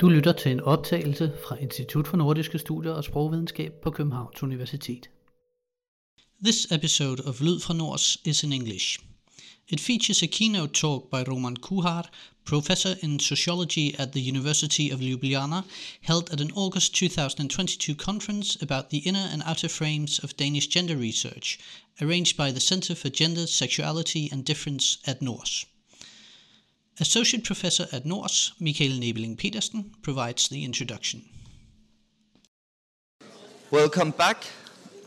Du lytter til en optagelse fra Institut for Nordiske Studier og Sprogvidenskab på Københavns Universitet. This episode of Lyd fra Nords is in English. It features a keynote talk by Roman Kuhar, professor in sociology at the University of Ljubljana, held at an August 2022 conference about the inner and outer frames of Danish gender research, arranged by the Center for Gender, Sexuality and Difference at NorS. Associate Professor at NorS, Michael Nebeling Petersen, provides the introduction. Welcome back.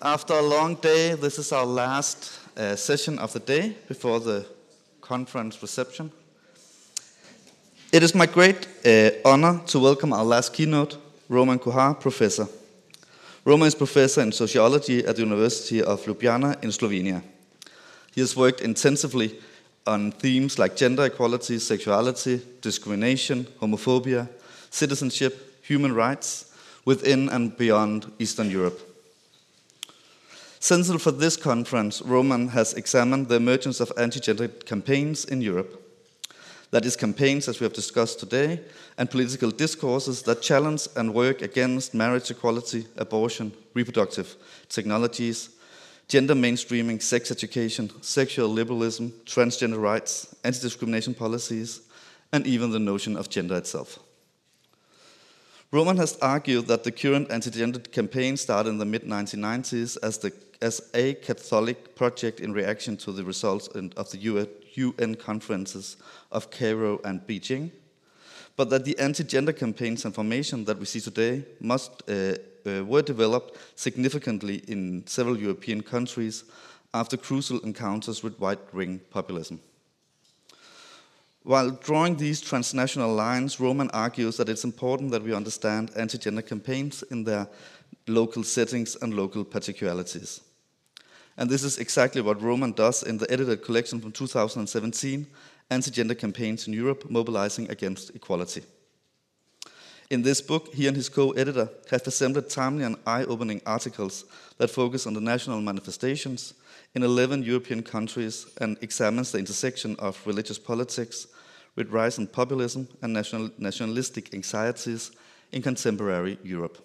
After a long day, this is our last uh, session of the day before the conference reception. It is my great uh, honor to welcome our last keynote, Roman Kuhar, professor. Roman is professor in sociology at the University of Ljubljana in Slovenia. He has worked intensively on themes like gender equality, sexuality, discrimination, homophobia, citizenship, human rights within and beyond Eastern Europe. Central for this conference, Roman has examined the emergence of anti gender campaigns in Europe. That is, campaigns, as we have discussed today, and political discourses that challenge and work against marriage equality, abortion, reproductive technologies, gender mainstreaming, sex education, sexual liberalism, transgender rights, anti discrimination policies, and even the notion of gender itself. Roman has argued that the current anti gender campaign started in the mid 1990s as, the, as a Catholic project in reaction to the results of the UN conferences of Cairo and Beijing, but that the anti gender campaigns and formation that we see today must uh, uh, were developed significantly in several European countries after crucial encounters with right wing populism. While drawing these transnational lines, Roman argues that it's important that we understand anti gender campaigns in their local settings and local particularities. And this is exactly what Roman does in the edited collection from 2017 Anti Gender Campaigns in Europe Mobilizing Against Equality. In this book, he and his co editor have assembled timely and eye opening articles that focus on the national manifestations in 11 European countries and examines the intersection of religious politics with rise in populism and national, nationalistic anxieties in contemporary Europe.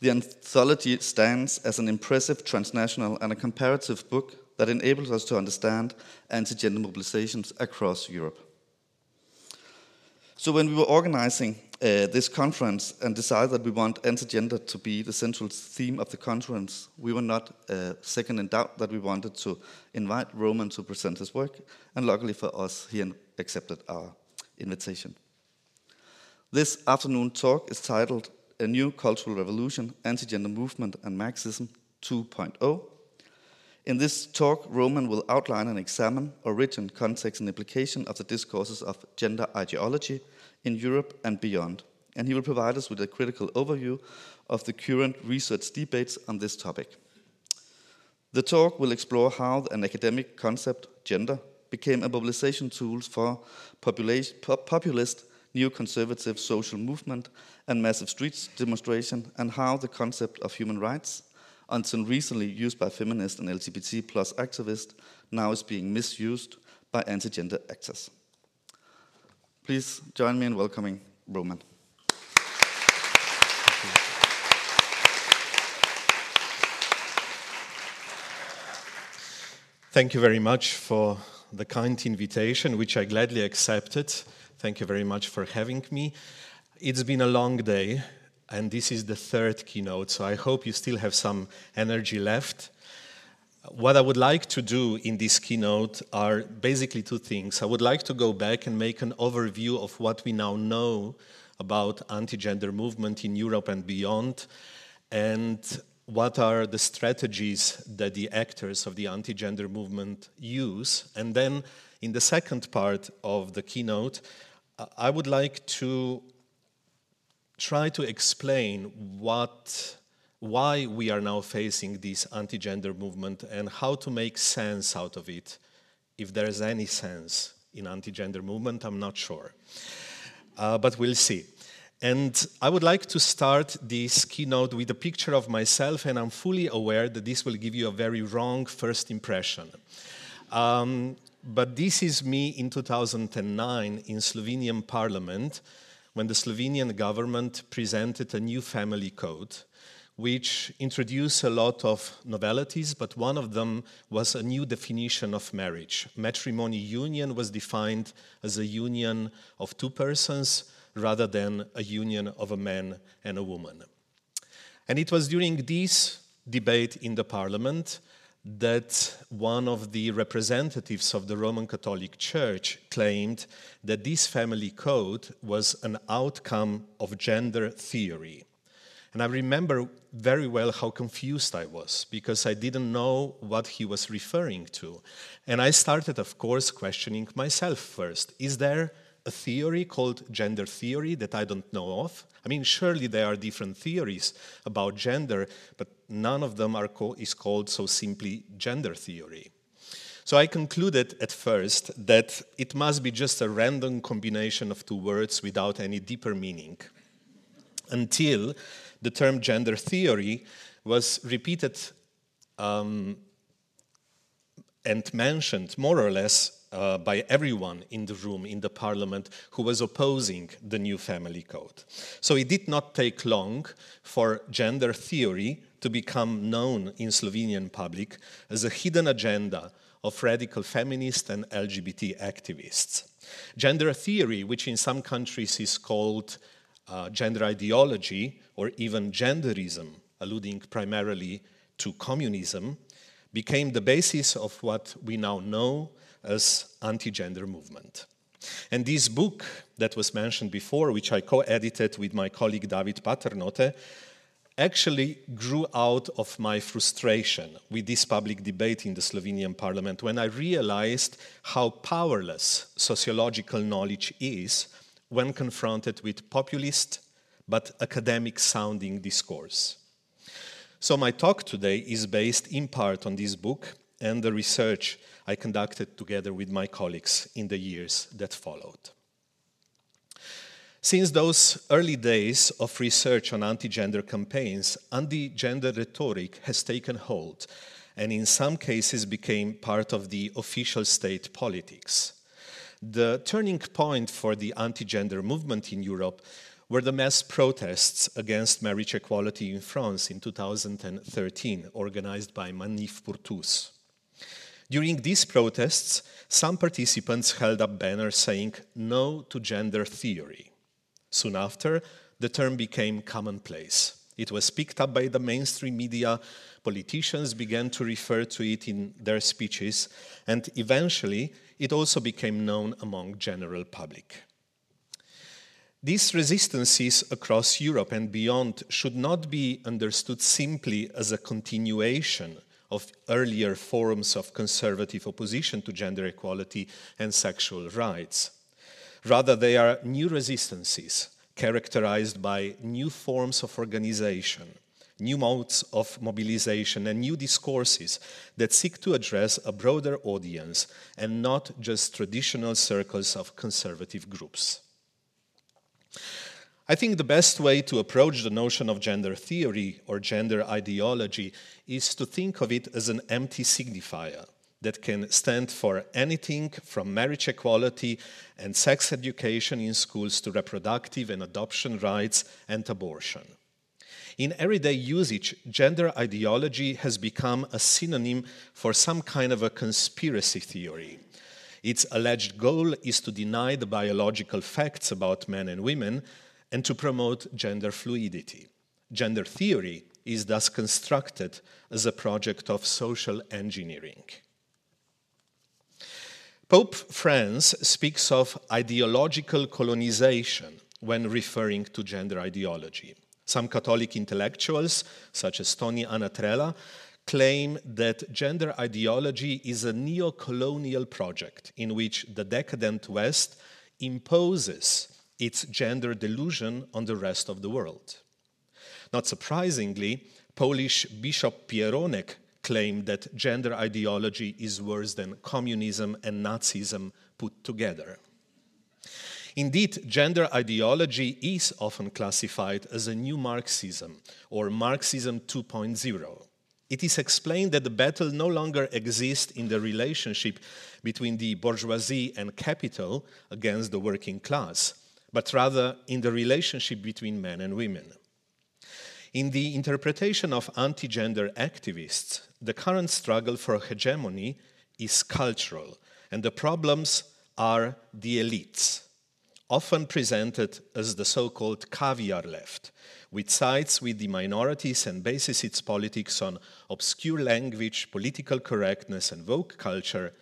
The anthology stands as an impressive transnational and a comparative book that enables us to understand anti gender mobilizations across Europe. So when we were organizing uh, this conference and decided that we want anti-gender to be the central theme of the conference, we were not uh, second in doubt that we wanted to invite Roman to present his work, and luckily for us, he accepted our invitation. This afternoon talk is titled A New Cultural Revolution, Anti-Gender Movement and Marxism 2.0, in this talk, Roman will outline and examine origin, context, and implication of the discourses of gender ideology in Europe and beyond. And he will provide us with a critical overview of the current research debates on this topic. The talk will explore how an academic concept, gender, became a mobilization tool for populist neoconservative social movement and massive street demonstration, and how the concept of human rights until recently used by feminist and LGBT plus activists, now is being misused by anti gender actors. Please join me in welcoming Roman. Thank you very much for the kind invitation, which I gladly accepted. Thank you very much for having me. It's been a long day, and this is the third keynote, so I hope you still have some energy left. What I would like to do in this keynote are basically two things. I would like to go back and make an overview of what we now know about anti-gender movement in Europe and beyond, and what are the strategies that the actors of the anti-gender movement use. And then in the second part of the keynote, I would like to try to explain what, why we are now facing this anti-gender movement and how to make sense out of it. If there is any sense in anti-gender movement, I'm not sure. Uh, but we'll see. And I would like to start this keynote with a picture of myself, and I'm fully aware that this will give you a very wrong first impression. Um, but this is me in 2009 in Slovenian parliament when the Slovenian government presented a new family code which introduced a lot of novelties, but one of them was a new definition of marriage. Matrimony union was defined as a union of two persons rather than a union of a man and a woman. And it was during this debate in the parliament that one of the representatives of the Roman Catholic Church claimed that this family code was an outcome of gender theory. And I remember very well how confused I was because I didn't know what he was referring to. And I started, of course, questioning myself first. Is there a theory called gender theory that I don't know of? I mean, surely there are different theories about gender, but none of them are co- is called so simply gender theory. So I concluded at first that it must be just a random combination of two words without any deeper meaning. Until the term gender theory was repeated um, and mentioned more or less uh, by everyone in the room, in the parliament, who was opposing the new family code. So it did not take long for gender theory to become known in Slovenian public as a hidden agenda of radical feminist and LGBT activists. Gender theory, which in some countries is called uh, gender ideology or even genderism, alluding primarily to communism, became the basis of what we now know as anti-gender movement. And this book that was mentioned before, which I co-edited with my colleague David Paternotte, actually grew out of my frustration with this public debate in the Slovenian parliament when I realized how powerless sociological knowledge is when confronted with populist but academic sounding discourse. So, my talk today is based in part on this book and the research I conducted together with my colleagues in the years that followed. Since those early days of research on anti gender campaigns, anti gender rhetoric has taken hold and, in some cases, became part of the official state politics. The turning point for the anti gender movement in Europe were the mass protests against marriage equality in France in 2013, organized by Manif pour tous. During these protests, some participants held up banners saying no to gender theory. Soon after, the term became commonplace. It was picked up by the mainstream media, politicians began to refer to it in their speeches, and eventually it also became known among general public. These resistances across Europe and beyond should not be understood simply as a continuation of earlier forms of conservative opposition to gender equality and sexual rights. Rather, they are new resistances characterized by new forms of organization, new modes of mobilization, and new discourses that seek to address a broader audience and not just traditional circles of conservative groups. I think the best way to approach the notion of gender theory or gender ideology is to think of it as an empty signifier that can stand for anything from marriage equality and sex education in schools to reproductive and adoption rights and abortion. In everyday usage, gender ideology has become a synonym for some kind of a conspiracy theory. Its alleged goal is to deny the biological facts about men and women and to promote gender fluidity. Gender theory is thus constructed as a project of social engineering. Pope Francis speaks of ideological colonization when referring to gender ideology. Some Catholic intellectuals, such as Tony Anatrella, claim that gender ideology is a neo colonial project in which the decadent West imposes its gender delusion on the rest of the world. Not surprisingly, Polish Bishop Pieronek claimed that gender ideology is worse than communism and Nazism put together. Indeed, gender ideology is often classified as a new Marxism or Marxism 2.0. It is explained that the battle no longer exists in the relationship between the bourgeoisie and capital against the working class, but rather in the relationship between men and women. In the interpretation of anti gender activists, the current struggle for hegemony is cultural, and the problems are the elites, often presented as the so called caviar left, which sides with the minorities and bases its politics on obscure language, political correctness, and woke culture,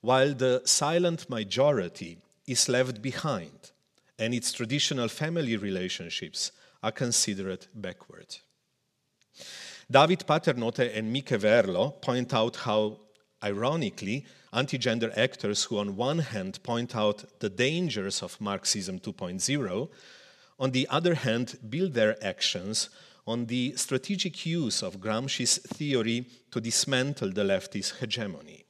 while the silent majority is left behind and its traditional family relationships are considered backward. David Paternotte and Mieke Verloo point out how, ironically, anti gender actors who, on one hand, point out the dangers of Marxism 2.0, on the other hand, build their actions on the strategic use of Gramsci's theory to dismantle the leftist hegemony.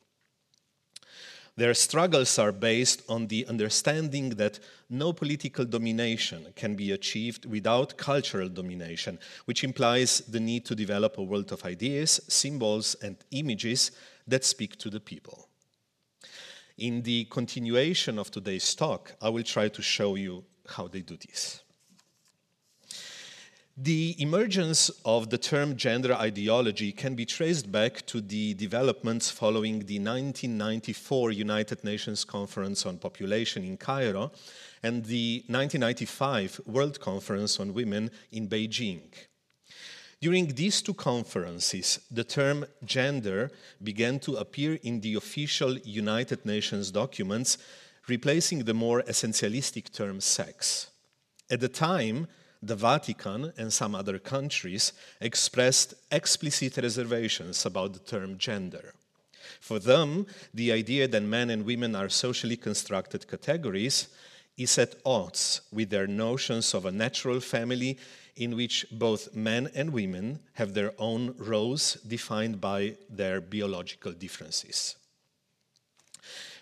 Their struggles are based on the understanding that no political domination can be achieved without cultural domination, which implies the need to develop a world of ideas, symbols, and images that speak to the people. In the continuation of today's talk, I will try to show you how they do this. The emergence of the term gender ideology can be traced back to the developments following the 1994 United Nations Conference on Population in Cairo and the 1995 World Conference on Women in Beijing. During these two conferences, the term gender began to appear in the official United Nations documents, replacing the more essentialistic term sex. At the time, the Vatican and some other countries expressed explicit reservations about the term gender. For them, the idea that men and women are socially constructed categories is at odds with their notions of a natural family in which both men and women have their own roles defined by their biological differences.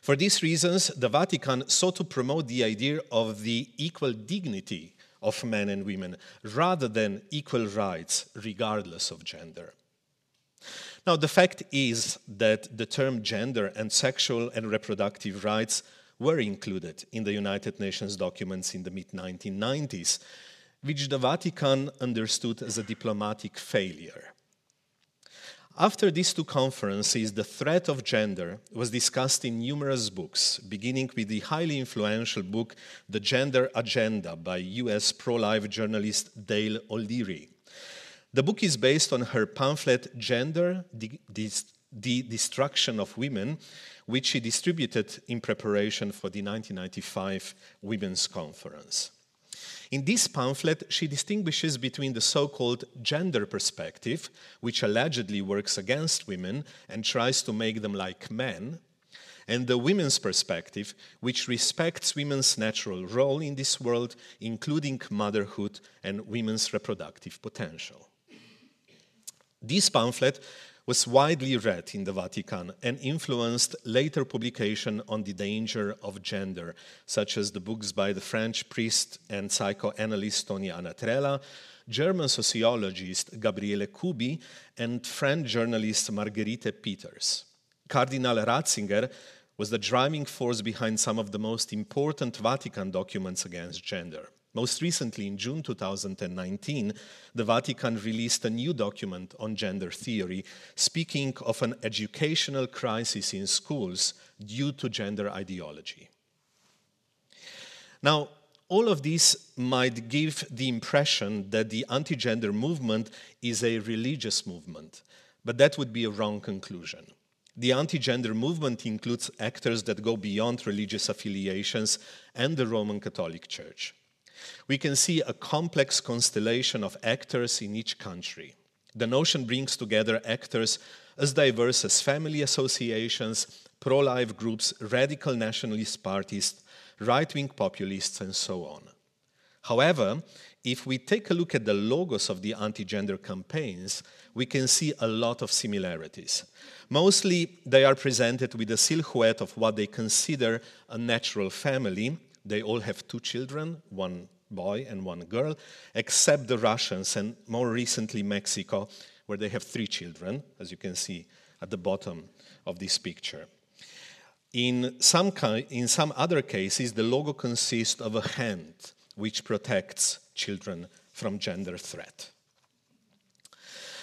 For these reasons, the Vatican sought to promote the idea of the equal dignity of men and women rather than equal rights regardless of gender. Now, the fact is that the term gender and sexual and reproductive rights were included in the United Nations documents in the mid 1990s, which the Vatican understood as a diplomatic failure. After these two conferences, the threat of gender was discussed in numerous books, beginning with the highly influential book The Gender Agenda by US pro life journalist Dale O'Leary. The book is based on her pamphlet Gender, the, the Destruction of Women, which she distributed in preparation for the 1995 Women's Conference. In this pamphlet, she distinguishes between the so called gender perspective, which allegedly works against women and tries to make them like men, and the women's perspective, which respects women's natural role in this world, including motherhood and women's reproductive potential. This pamphlet was widely read in the Vatican and influenced later publication on the danger of gender, such as the books by the French priest and psychoanalyst Tony Anatrella, German sociologist Gabriele Kuby, and French journalist Marguerite Peeters. Cardinal Ratzinger was the driving force behind some of the most important Vatican documents against gender. Most recently, in June 2019, the Vatican released a new document on gender theory, speaking of an educational crisis in schools due to gender ideology. Now, all of this might give the impression that the anti gender movement is a religious movement, but that would be a wrong conclusion. The anti gender movement includes actors that go beyond religious affiliations and the Roman Catholic Church we can see a complex constellation of actors in each country. The notion brings together actors as diverse as family associations, pro life groups, radical nationalist parties, right wing populists, and so on. However, if we take a look at the logos of the anti gender campaigns, we can see a lot of similarities. Mostly, they are presented with a silhouette of what they consider a natural family. They all have two children, one boy and one girl, except the Russians and more recently Mexico, where they have three children, as you can see at the bottom of this picture. In some, in some other cases, the logo consists of a hand which protects children from gender threat.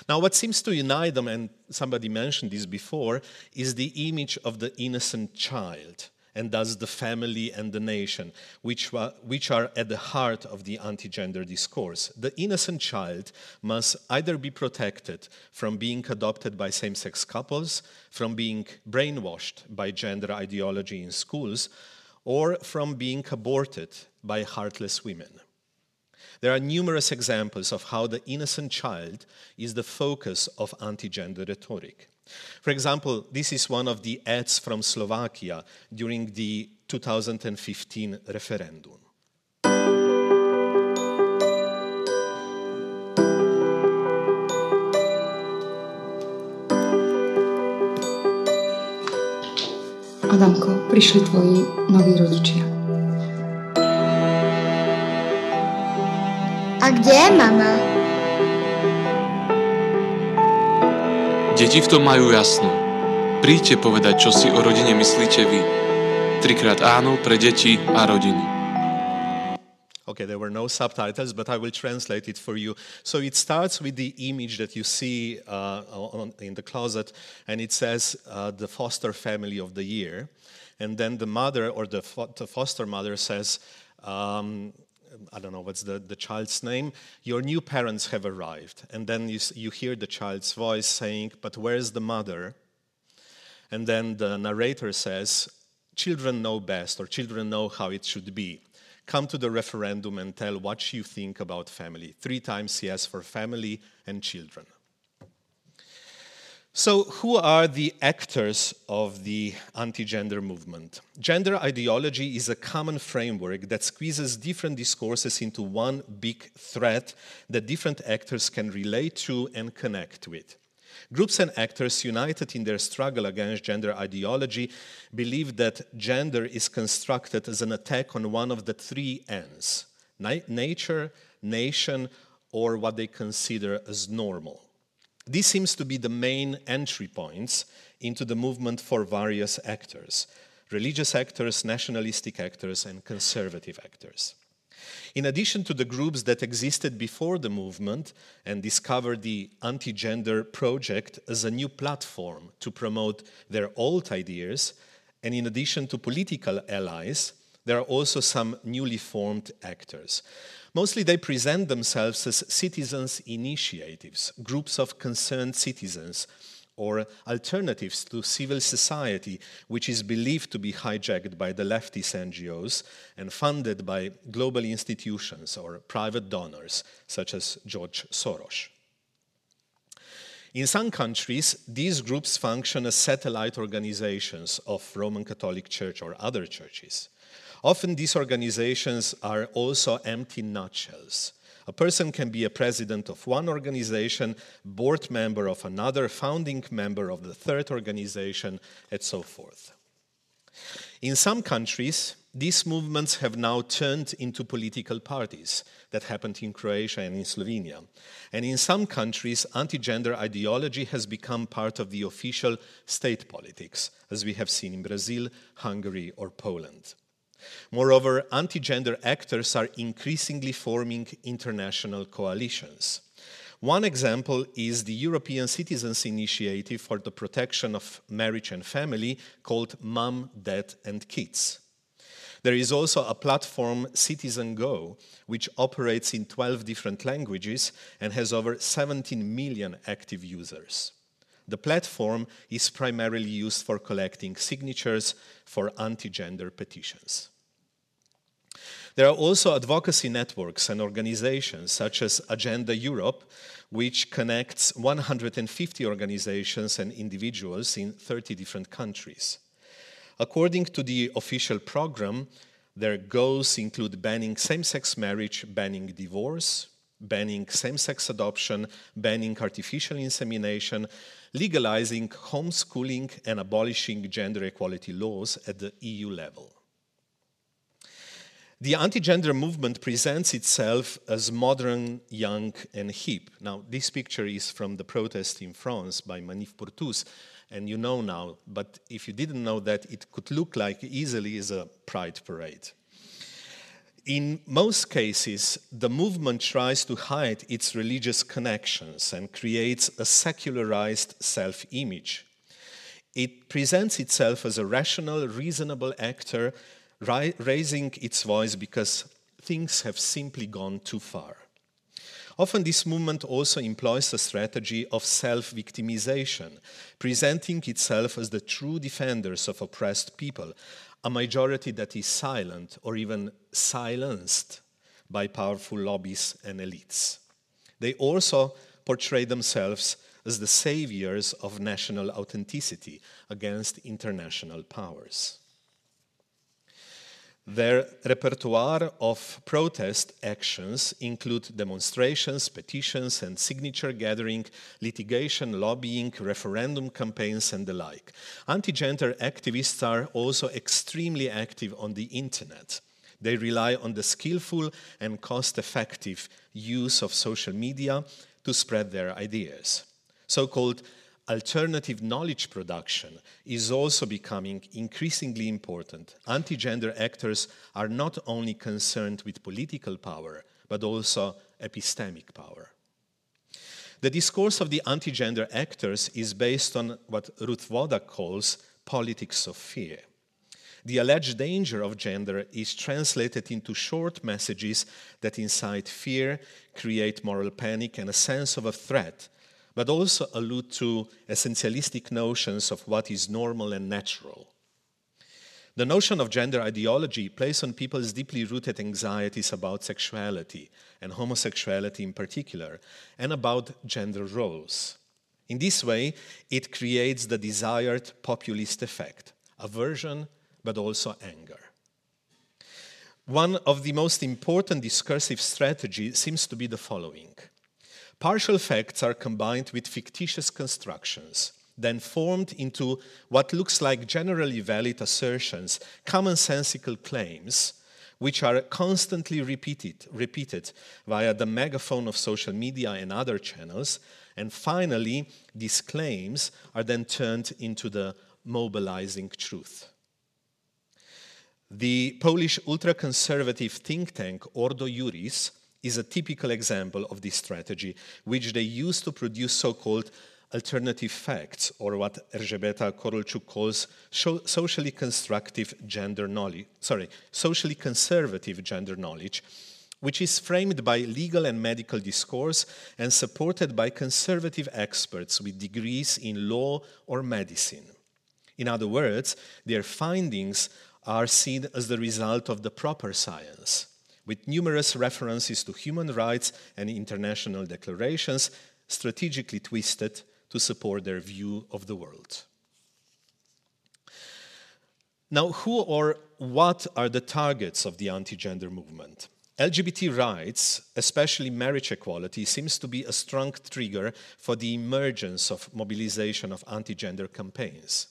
Now, what seems to unite them, and somebody mentioned this before, is the image of the innocent child, and thus the family and the nation, which, which are at the heart of the anti gender discourse. The innocent child must either be protected from being adopted by same sex couples, from being brainwashed by gender ideology in schools, or from being aborted by heartless women. There are numerous examples of how the innocent child is the focus of anti gender rhetoric. For example, this is one of the ads from Slovakia during the 2015 referendum. Adamko, prišli tvoji noví rodičia. A kde je mama? Deti v tom majú jasno. Príďte povedať, čo si o rodine myslíte vy. Trikrát áno pre deti a rodiny. Okay, there were no subtitles, but I will translate it for you. So it starts with the image that you see uh, on, in the closet, and it says uh, the foster family of the year. And then the mother or the, fo- the foster mother says, um, Um, I don't know what's the, the child's name, your new parents have arrived. And then you, you hear the child's voice saying, But where's the mother? And then the narrator says, Children know best, or children know how it should be. Come to the referendum and tell what you think about family. Three times yes for family and children. So, who are the actors of the anti gender movement? Gender ideology is a common framework that squeezes different discourses into one big threat that different actors can relate to and connect with. Groups and actors united in their struggle against gender ideology believe that gender is constructed as an attack on one of the three ends nature, nation, or what they consider as normal. This seems to be the main entry points into the movement for various actors religious actors, nationalistic actors, and conservative actors. In addition to the groups that existed before the movement and discovered the Anti Gender Project as a new platform to promote their old ideas, and in addition to political allies, there are also some newly formed actors. Mostly they present themselves as citizens' initiatives, groups of concerned citizens, or alternatives to civil society, which is believed to be hijacked by the leftist NGOs and funded by global institutions or private donors, such as George Soros. In some countries, these groups function as satellite organizations of Roman Catholic Church or other churches. Often these organizations are also empty nutshells. A person can be a president of one organization, board member of another, founding member of the third organization, and so forth. In some countries, these movements have now turned into political parties. That happened in Croatia and in Slovenia. And in some countries, anti gender ideology has become part of the official state politics, as we have seen in Brazil, Hungary, or Poland. Moreover, anti gender actors are increasingly forming international coalitions. One example is the European Citizens Initiative for the Protection of Marriage and Family called Mom, Dad and Kids. There is also a platform, Citizen Go, which operates in 12 different languages and has over 17 million active users. The platform is primarily used for collecting signatures for anti gender petitions. There are also advocacy networks and organizations such as Agenda Europe, which connects 150 organizations and individuals in 30 different countries. According to the official program, their goals include banning same sex marriage, banning divorce, banning same sex adoption, banning artificial insemination, legalizing homeschooling, and abolishing gender equality laws at the EU level. The anti gender movement presents itself as modern, young, and hip. Now, this picture is from the protest in France by Manif pour tous, and you know now, but if you didn't know that, it could look like easily as a pride parade. In most cases, the movement tries to hide its religious connections and creates a secularized self image. It presents itself as a rational, reasonable actor ri- raising its voice because things have simply gone too far. Often, this movement also employs a strategy of self victimization, presenting itself as the true defenders of oppressed people, a majority that is silent or even silenced by powerful lobbies and elites. They also portray themselves as the saviors of national authenticity against international powers. Their repertoire of protest actions include demonstrations, petitions, and signature gathering, litigation, lobbying, referendum campaigns, and the like. Anti gender activists are also extremely active on the internet. They rely on the skillful and cost effective use of social media to spread their ideas. So called alternative knowledge production is also becoming increasingly important. Anti gender actors are not only concerned with political power, but also epistemic power. The discourse of the anti gender actors is based on what Ruth Wodak calls politics of fear. The alleged danger of gender is translated into short messages that incite fear, create moral panic, and a sense of a threat but also allude to essentialistic notions of what is normal and natural. The notion of gender ideology plays on people's deeply rooted anxieties about sexuality, and homosexuality in particular, and about gender roles. In this way, it creates the desired populist effect aversion, but also anger. One of the most important discursive strategies seems to be the following Partial facts are combined with fictitious constructions, then formed into what looks like generally valid assertions, commonsensical claims, which are constantly repeated, repeated via the megaphone of social media and other channels. And finally, these claims are then turned into the mobilizing truth. The Polish ultra conservative think tank Ordo Iuris is a typical example of this strategy, which they use to produce so called alternative facts, or what Elżbieta Korolczuk calls socially constructive gender knowledge, sorry, socially conservative gender knowledge, which is framed by legal and medical discourse and supported by conservative experts with degrees in law or medicine. In other words, their findings are seen as the result of the proper science with numerous references to human rights and international declarations strategically twisted to support their view of the world. Now, who or what are the targets of the anti gender movement? LGBT rights, especially marriage equality, seems to be a strong trigger for the emergence of mobilization of anti gender campaigns.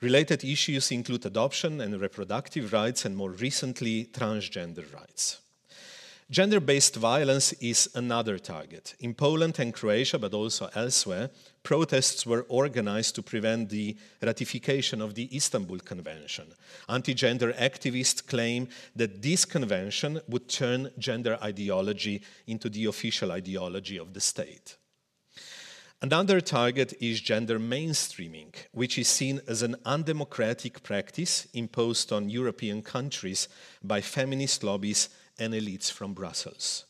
Related issues include adoption and reproductive rights, and more recently, transgender rights. Gender based violence is another target. In Poland and Croatia, but also elsewhere, protests were organized to prevent the ratification of the Istanbul Convention. Anti gender activists claim that this convention would turn gender ideology into the official ideology of the state. Another target is gender mainstreaming, which is seen as an undemocratic practice imposed on European countries by feminist lobbies and elites from Brussels.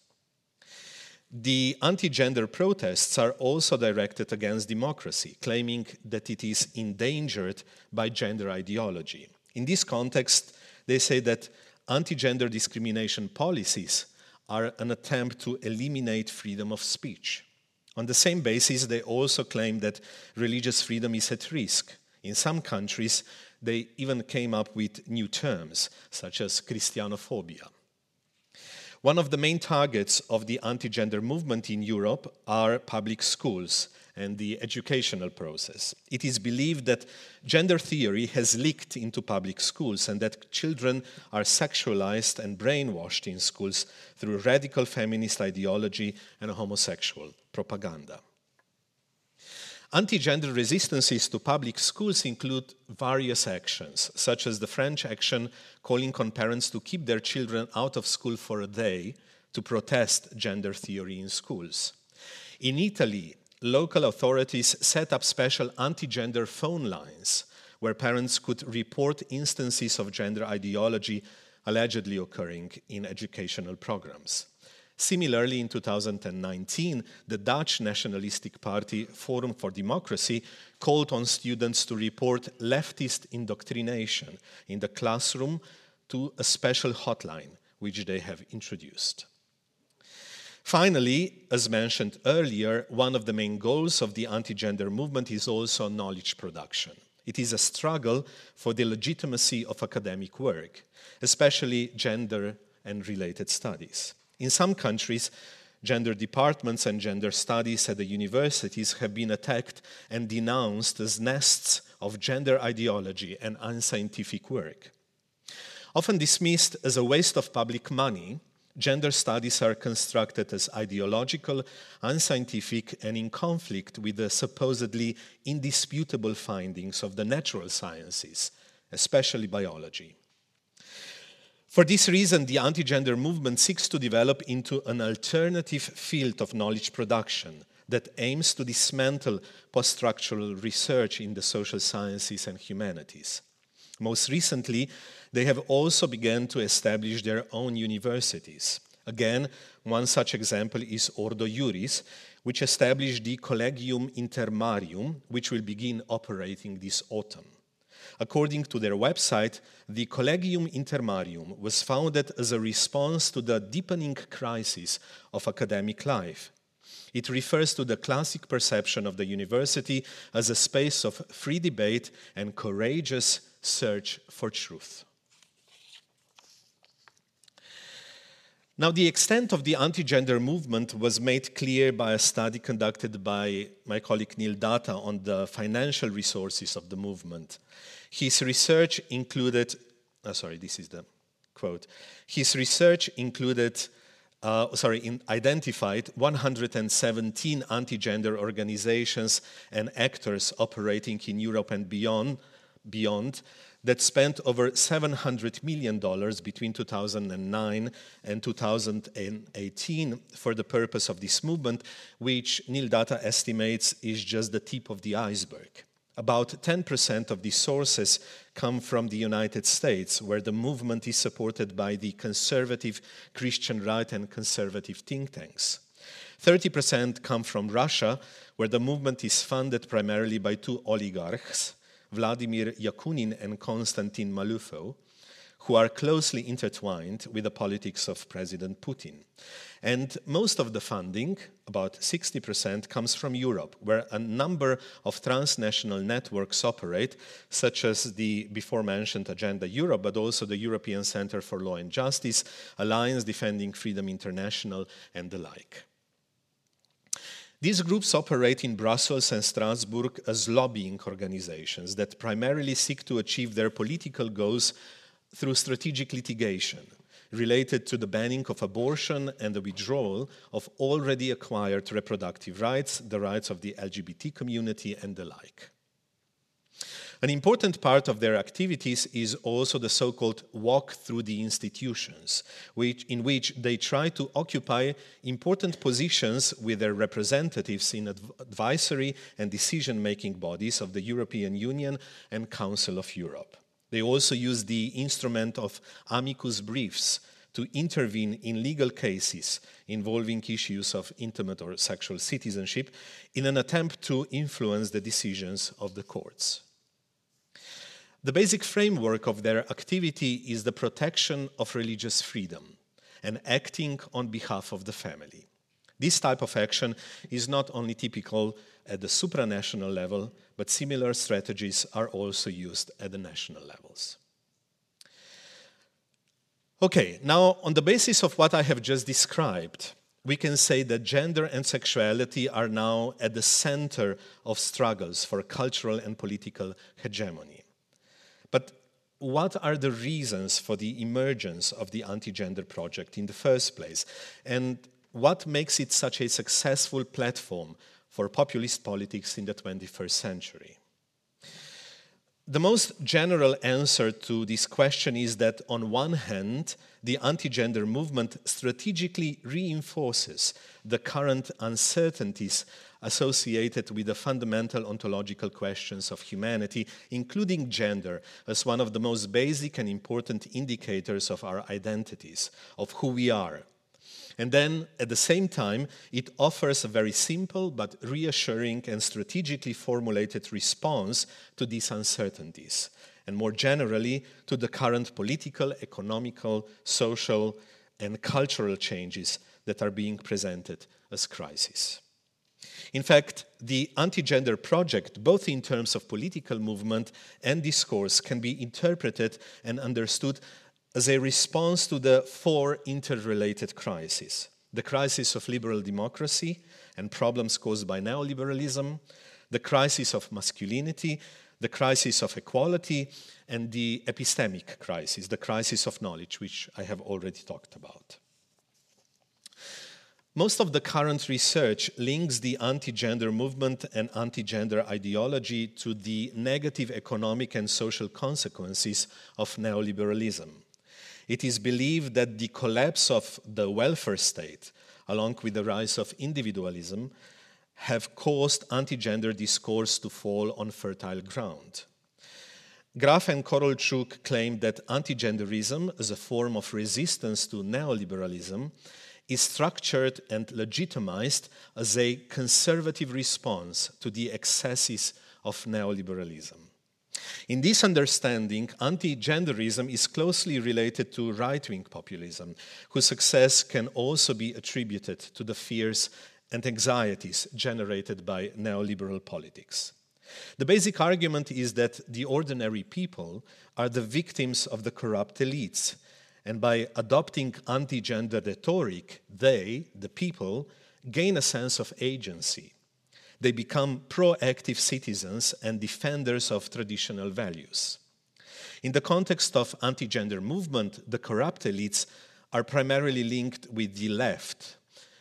The anti gender protests are also directed against democracy, claiming that it is endangered by gender ideology. In this context, they say that anti gender discrimination policies are an attempt to eliminate freedom of speech. On the same basis, they also claim that religious freedom is at risk. In some countries, they even came up with new terms, such as Christianophobia. One of the main targets of the anti gender movement in Europe are public schools, and the educational process. It is believed that gender theory has leaked into public schools and that children are sexualized and brainwashed in schools through radical feminist ideology and homosexual propaganda. Anti gender resistances to public schools include various actions, such as the French action calling on parents to keep their children out of school for a day to protest gender theory in schools. In Italy, local authorities set up special anti gender phone lines where parents could report instances of gender ideology allegedly occurring in educational programs. Similarly, in 2019, the Dutch nationalistic party Forum for Democracy called on students to report leftist indoctrination in the classroom to a special hotline which they have introduced. Finally, as mentioned earlier, one of the main goals of the anti gender movement is also knowledge production. It is a struggle for the legitimacy of academic work, especially gender and related studies. In some countries, gender departments and gender studies at the universities have been attacked and denounced as nests of gender ideology and unscientific work. Often dismissed as a waste of public money, gender studies are constructed as ideological, unscientific, and in conflict with the supposedly indisputable findings of the natural sciences, especially biology. For this reason, the anti gender movement seeks to develop into an alternative field of knowledge production that aims to dismantle post structural research in the social sciences and humanities. Most recently, they have also begun to establish their own universities. Again, one such example is Ordo Iuris, which established the Collegium Intermarium, which will begin operating this autumn. According to their website, the Collegium Intermarium was founded as a response to the deepening crisis of academic life. It refers to the classic perception of the university as a space of free debate and courageous search for truth. Now, the extent of the anti gender movement was made clear by a study conducted by my colleague Neil Datta on the financial resources of the movement. His research included, oh, sorry, this is the quote. His research included, uh, sorry, in, identified 117 anti gender organizations and actors operating in Europe and beyond, beyond that spent over $700 million between 2009 and 2018 for the purpose of this movement, which Neil Datta estimates is just the tip of the iceberg. About 10% of these sources come from the United States, where the movement is supported by the conservative Christian right and conservative think tanks. 30% come from Russia, where the movement is funded primarily by two oligarchs, Vladimir Yakunin and Konstantin Malofeev, who are closely intertwined with the politics of President Putin. And most of the funding, about 60%, comes from Europe, where a number of transnational networks operate, such as the before mentioned Agenda Europe, but also the European Center for Law and Justice, Alliance Defending Freedom International, and the like. These groups operate in Brussels and Strasbourg as lobbying organizations that primarily seek to achieve their political goals through strategic litigation related to the banning of abortion and the withdrawal of already acquired reproductive rights, the rights of the LGBT community, and the like. An important part of their activities is also the so called walk through the institutions, which, in which they try to occupy important positions with their representatives in advisory and decision making bodies of the European Union and Council of Europe. They also use the instrument of amicus briefs to intervene in legal cases involving issues of intimate or sexual citizenship in an attempt to influence the decisions of the courts. The basic framework of their activity is the protection of religious freedom and acting on behalf of the family. This type of action is not only typical at the supranational level, but similar strategies are also used at the national levels. Okay, now on the basis of what I have just described, we can say that gender and sexuality are now at the center of struggles for cultural and political hegemony. But what are the reasons for the emergence of the anti gender project in the first place? And what makes it such a successful platform for populist politics in the 21st century? The most general answer to this question is that, on one hand, the anti gender movement strategically reinforces the current uncertainties associated with the fundamental ontological questions of humanity, including gender, as one of the most basic and important indicators of our identities, of who we are and then at the same time, it offers a very simple but reassuring and strategically formulated response to these uncertainties, and more generally to the current political, economical, social, and cultural changes that are being presented as crises. In fact, the anti gender project, both in terms of political movement and discourse, can be interpreted and understood as a response to the four interrelated crises the crisis of liberal democracy and problems caused by neoliberalism, the crisis of masculinity, the crisis of equality, and the epistemic crisis, the crisis of knowledge, which I have already talked about. Most of the current research links the anti gender movement and anti gender ideology to the negative economic and social consequences of neoliberalism. It is believed that the collapse of the welfare state, along with the rise of individualism, have caused anti gender discourse to fall on fertile ground. Graff and Korolczuk claim that anti genderism, as a form of resistance to neoliberalism, is structured and legitimized as a conservative response to the excesses of neoliberalism. In this understanding, anti genderism is closely related to right wing populism, whose success can also be attributed to the fears and anxieties generated by neoliberal politics. The basic argument is that the ordinary people are the victims of the corrupt elites, and by adopting anti gender rhetoric, they, the people, gain a sense of agency they become proactive citizens and defenders of traditional values. In the context of anti-gender movement, the corrupt elites are primarily linked with the left.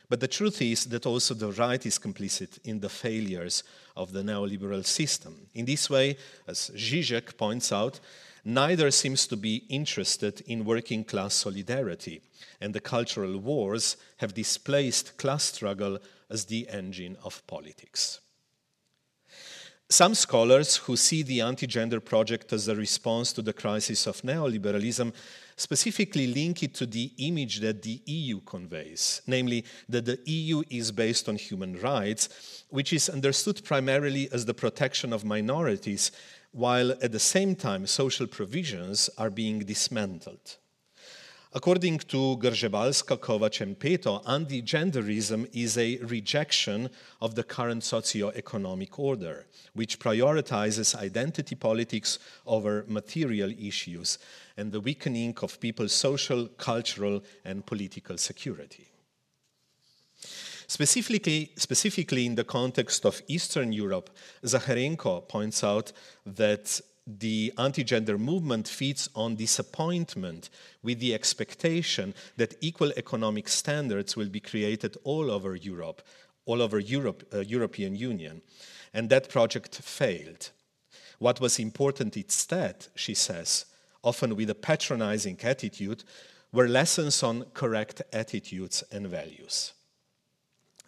But the truth is that also the right is complicit in the failures of the neoliberal system. In this way, as Zizek points out, neither seems to be interested in working class solidarity, and the cultural wars have displaced class struggle as the engine of politics. Some scholars who see the anti gender project as a response to the crisis of neoliberalism specifically link it to the image that the EU conveys, namely that the EU is based on human rights, which is understood primarily as the protection of minorities, while at the same time social provisions are being dismantled. According to Grzebalska, Kováts, and Peto, anti-genderism is a rejection of the current socio-economic order, which prioritizes identity politics over material issues and the weakening of people's social, cultural, and political security. Specifically, specifically in the context of Eastern Europe, Zacharenko points out that the anti gender movement feeds on disappointment with the expectation that equal economic standards will be created all over Europe, all over Europe, uh, European Union. And that project failed. What was important instead, she says, often with a patronizing attitude, were lessons on correct attitudes and values.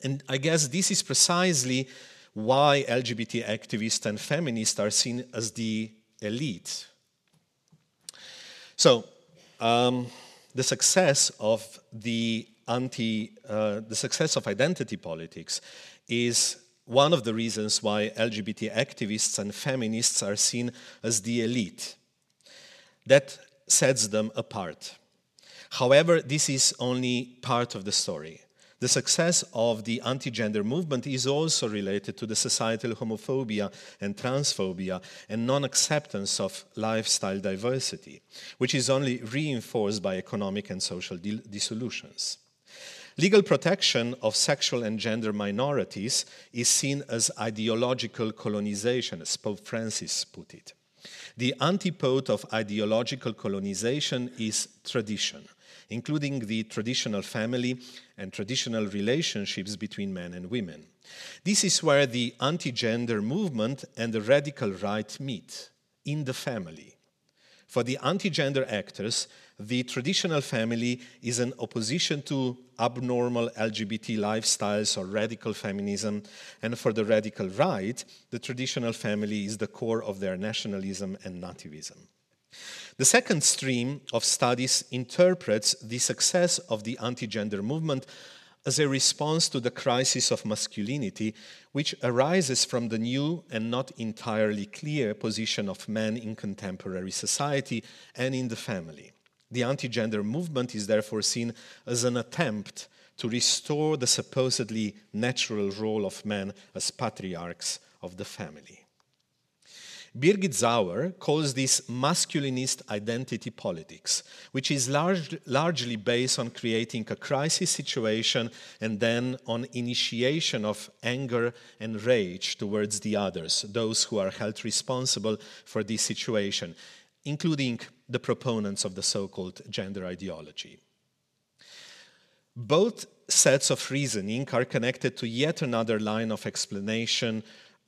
And I guess this is precisely why LGBT activists and feminists are seen as the elite. So, um, the success of the anti, uh, the success of identity politics is one of the reasons why LGBT activists and feminists are seen as the elite. That sets them apart. However, this is only part of the story. The success of the anti gender movement is also related to the societal homophobia and transphobia and non acceptance of lifestyle diversity, which is only reinforced by economic and social dissolutions. Legal protection of sexual and gender minorities is seen as ideological colonization, as Pope Francis put it. The antipode of ideological colonization is tradition, including the traditional family and traditional relationships between men and women. This is where the anti gender movement and the radical right meet in the family. For the anti gender actors, the traditional family is an opposition to abnormal LGBT lifestyles or radical feminism, and for the radical right, the traditional family is the core of their nationalism and nativism. The second stream of studies interprets the success of the anti gender movement as a response to the crisis of masculinity, which arises from the new and not entirely clear position of men in contemporary society and in the family. The anti gender movement is therefore seen as an attempt to restore the supposedly natural role of men as patriarchs of the family. Birgit Sauer calls this masculinist identity politics, which is large, largely based on creating a crisis situation and then on initiation of anger and rage towards the others, those who are held responsible for this situation, including the proponents of the so called gender ideology. Both sets of reasoning are connected to yet another line of explanation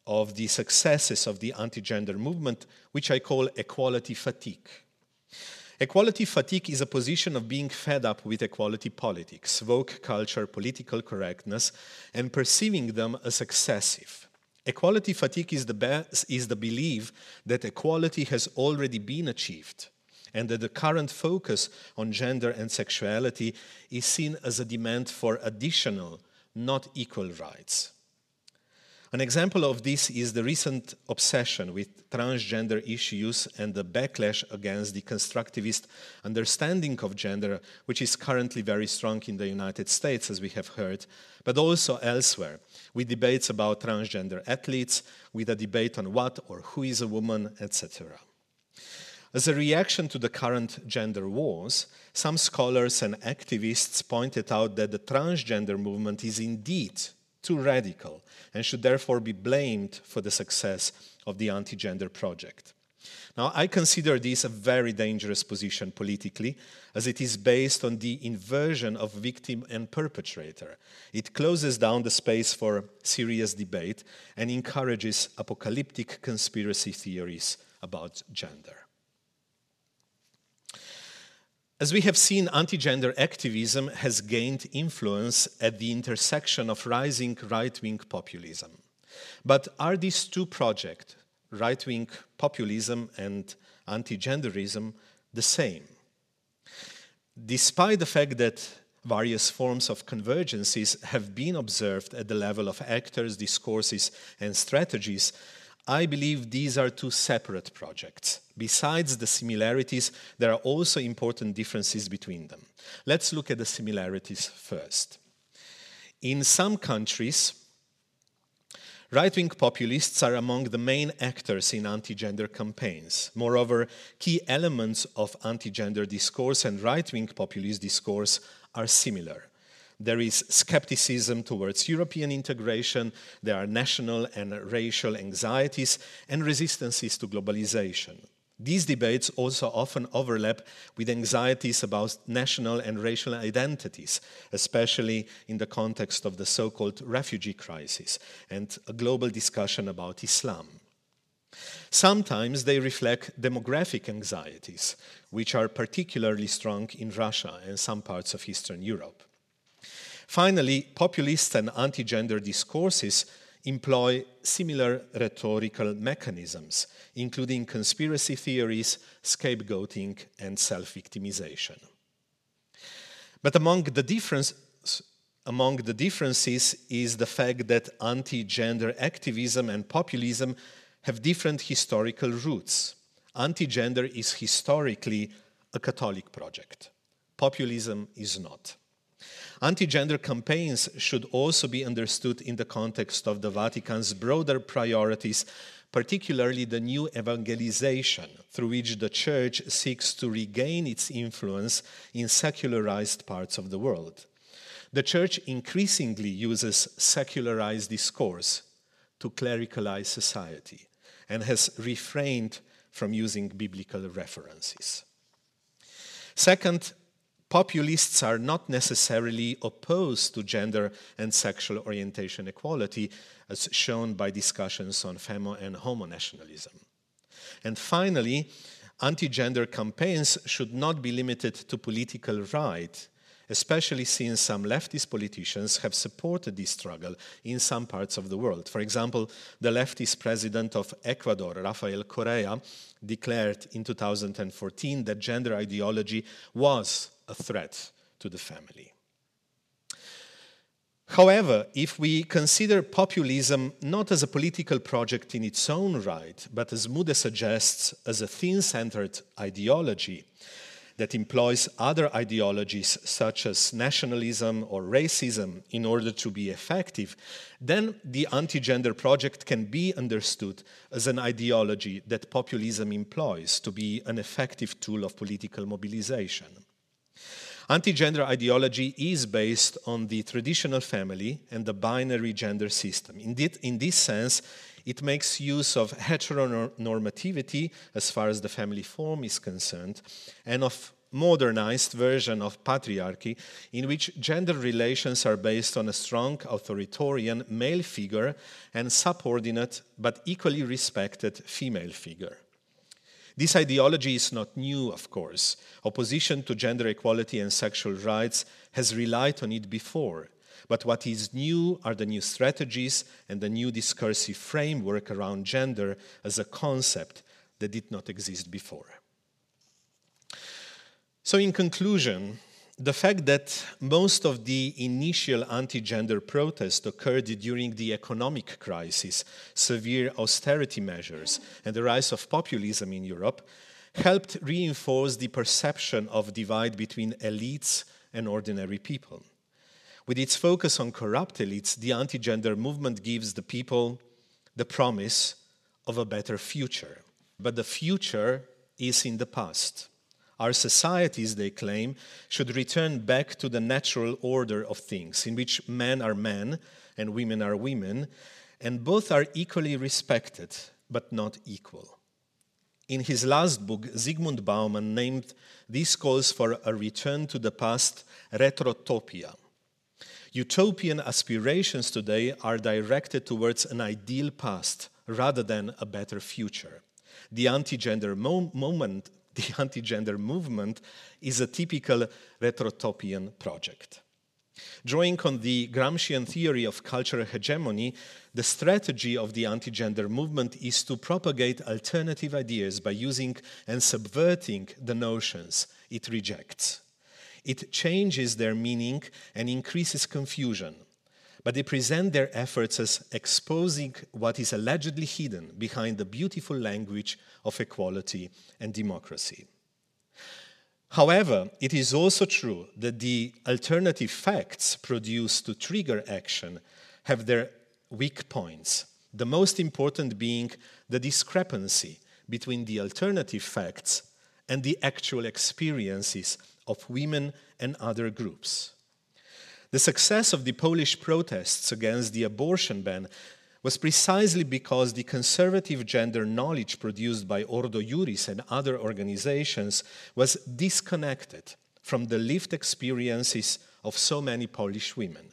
of the successes of the anti gender movement, which I call equality fatigue. Equality fatigue is a position of being fed up with equality politics, woke culture, political correctness, and perceiving them as excessive. Equality fatigue is the, is the belief that equality has already been achieved and that the current focus on gender and sexuality is seen as a demand for additional, not equal rights. An example of this is the recent obsession with transgender issues and the backlash against the constructivist understanding of gender, which is currently very strong in the United States, as we have heard, but also elsewhere, with debates about transgender athletes, with a debate on what or who is a woman, etc. As a reaction to the current gender wars, some scholars and activists pointed out that the transgender movement is indeed too radical and should therefore be blamed for the success of the anti gender project. Now, I consider this a very dangerous position politically, as it is based on the inversion of victim and perpetrator. It closes down the space for serious debate and encourages apocalyptic conspiracy theories about gender. As we have seen, anti gender activism has gained influence at the intersection of rising right wing populism. But are these two projects, right wing populism and anti genderism, the same? Despite the fact that various forms of convergences have been observed at the level of actors, discourses, and strategies, I believe these are two separate projects. Besides the similarities, there are also important differences between them. Let's look at the similarities first. In some countries, Right wing populists are among the main actors in anti gender campaigns. Moreover, key elements of anti gender discourse and right wing populist discourse are similar. There is skepticism towards European integration, there are national and racial anxieties, and resistances to globalization. These debates also often overlap with anxieties about national and racial identities, especially in the context of the so called refugee crisis and a global discussion about Islam. Sometimes they reflect demographic anxieties, which are particularly strong in Russia and some parts of Eastern Europe. Finally, populist and anti gender discourses employ similar rhetorical mechanisms, including conspiracy theories, scapegoating, and self victimization. But among the, difference, among the differences is the fact that anti gender activism and populism have different historical roots. Anti gender is historically a Catholic project, populism is not. Anti gender campaigns should also be understood in the context of the Vatican's broader priorities, particularly the new evangelization through which the Church seeks to regain its influence in secularized parts of the world. The church increasingly uses secularized discourse to clericalize society and has refrained from using biblical references. Second, populists are not necessarily opposed to gender and sexual orientation equality, as shown by discussions on femo and homonationalism. And finally, anti gender campaigns should not be limited to political right especially since some leftist politicians have supported this struggle in some parts of the world. For example, the leftist president of Ecuador, Rafael Correa, declared in 2014 that gender ideology was a threat to the family. However, if we consider populism not as a political project in its own right, but as Mudde suggests, as a thin centered ideology, that employs other ideologies such as nationalism or racism in order to be effective, then the anti gender project can be understood as an ideology that populism employs to be an effective tool of political mobilization. Anti gender ideology is based on the traditional family and the binary gender system. Indeed, in this sense, it makes use of heteronormativity as far as the family form is concerned, and of modernized version of patriarchy in which gender relations are based on a strong authoritarian male figure and subordinate but equally respected female figure. This ideology is not new, of course. Opposition to gender equality and sexual rights has relied on it before. But what is new are the new strategies and the new discursive framework around gender as a concept that did not exist before. So, in conclusion, the fact that most of the initial anti gender protests occurred during the economic crisis, severe austerity measures, and the rise of populism in Europe helped reinforce the perception of divide between elites and ordinary people. With its focus on corrupt elites, the anti gender movement gives the people the promise of a better future. But the future is in the past. Our societies, they claim, should return back to the natural order of things, in which men are men and women are women, and both are equally respected, but not equal. In his last book, Zygmunt Bauman named these calls for a return to the past retrotopia Utopian aspirations today are directed towards an ideal past rather than a better future. The anti gender mo- moment, the anti gender movement, is a typical retrotopian project. Drawing on the Gramscian theory of cultural hegemony, the strategy of the anti gender movement is to propagate alternative ideas by using and subverting the notions it rejects. It changes their meaning and increases confusion. But they present their efforts as exposing what is allegedly hidden behind the beautiful language of equality and democracy. However, it is also true that the alternative facts produced to trigger action have their weak points, the most important being the discrepancy between the alternative facts and the actual experiences of women and other groups. The success of the Polish protests against the abortion ban was precisely because the conservative gender knowledge produced by Ordo Iuris and other organizations was disconnected from the lived experiences of so many Polish women.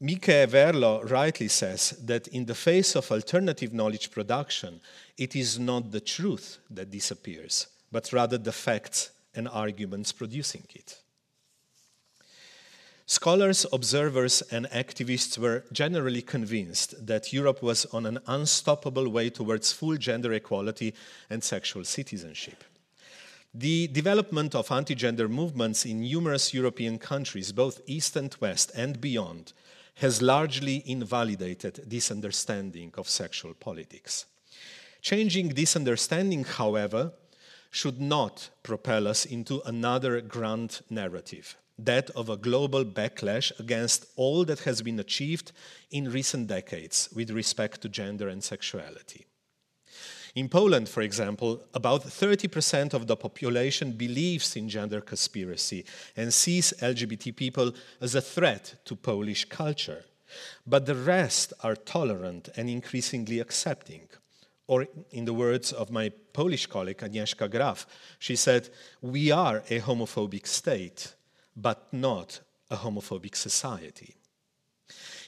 Mieke Verloo rightly says that in the face of alternative knowledge production, it is not the truth that disappears, but rather the facts and arguments producing it. Scholars, observers, and activists were generally convinced that Europe was on an unstoppable way towards full gender equality and sexual citizenship. The development of anti gender movements in numerous European countries, both East and West and beyond, has largely invalidated this understanding of sexual politics. Changing this understanding, however, should not propel us into another grand narrative, that of a global backlash against all that has been achieved in recent decades with respect to gender and sexuality. In Poland, for example, about 30% of the population believes in gender conspiracy and sees LGBT people as a threat to Polish culture. But the rest are tolerant and increasingly accepting. Or, in the words of my Polish colleague Agnieszka Graff, she said, We are a homophobic state, but not a homophobic society.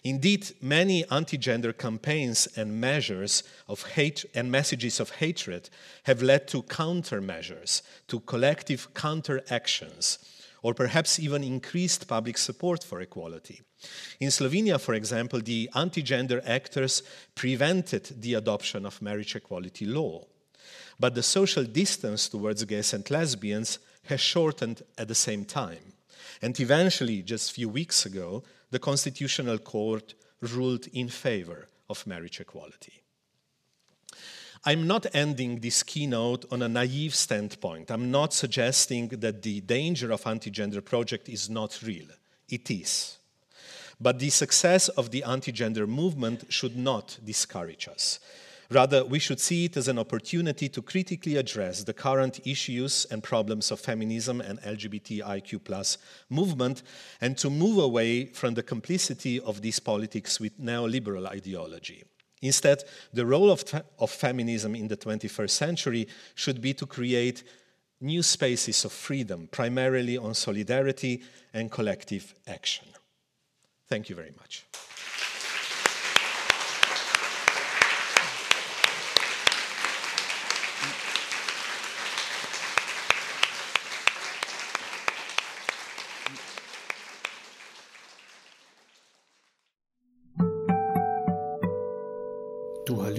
Indeed, many anti-gender campaigns and measures of hate and messages of hatred have led to countermeasures, to collective counteractions, or perhaps even increased public support for equality. In Slovenia, for example, the anti-gender actors prevented the adoption of marriage equality law. But the social distance towards gays and lesbians has shortened at the same time. And eventually, just a few weeks ago, the Constitutional Court ruled in favor of marriage equality. I'm not ending this keynote on a naive standpoint. I'm not suggesting that the danger of anti-gender project is not real. It is. But the success of the anti-gender movement should not discourage us. Rather, we should see it as an opportunity to critically address the current issues and problems of feminism and LGBTIQ movement and to move away from the complicity of these politics with neoliberal ideology. Instead, the role of, of feminism in the 21st century should be to create new spaces of freedom, primarily on solidarity and collective action. Thank you very much.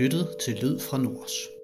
Lyttet til Lyd fra Nords.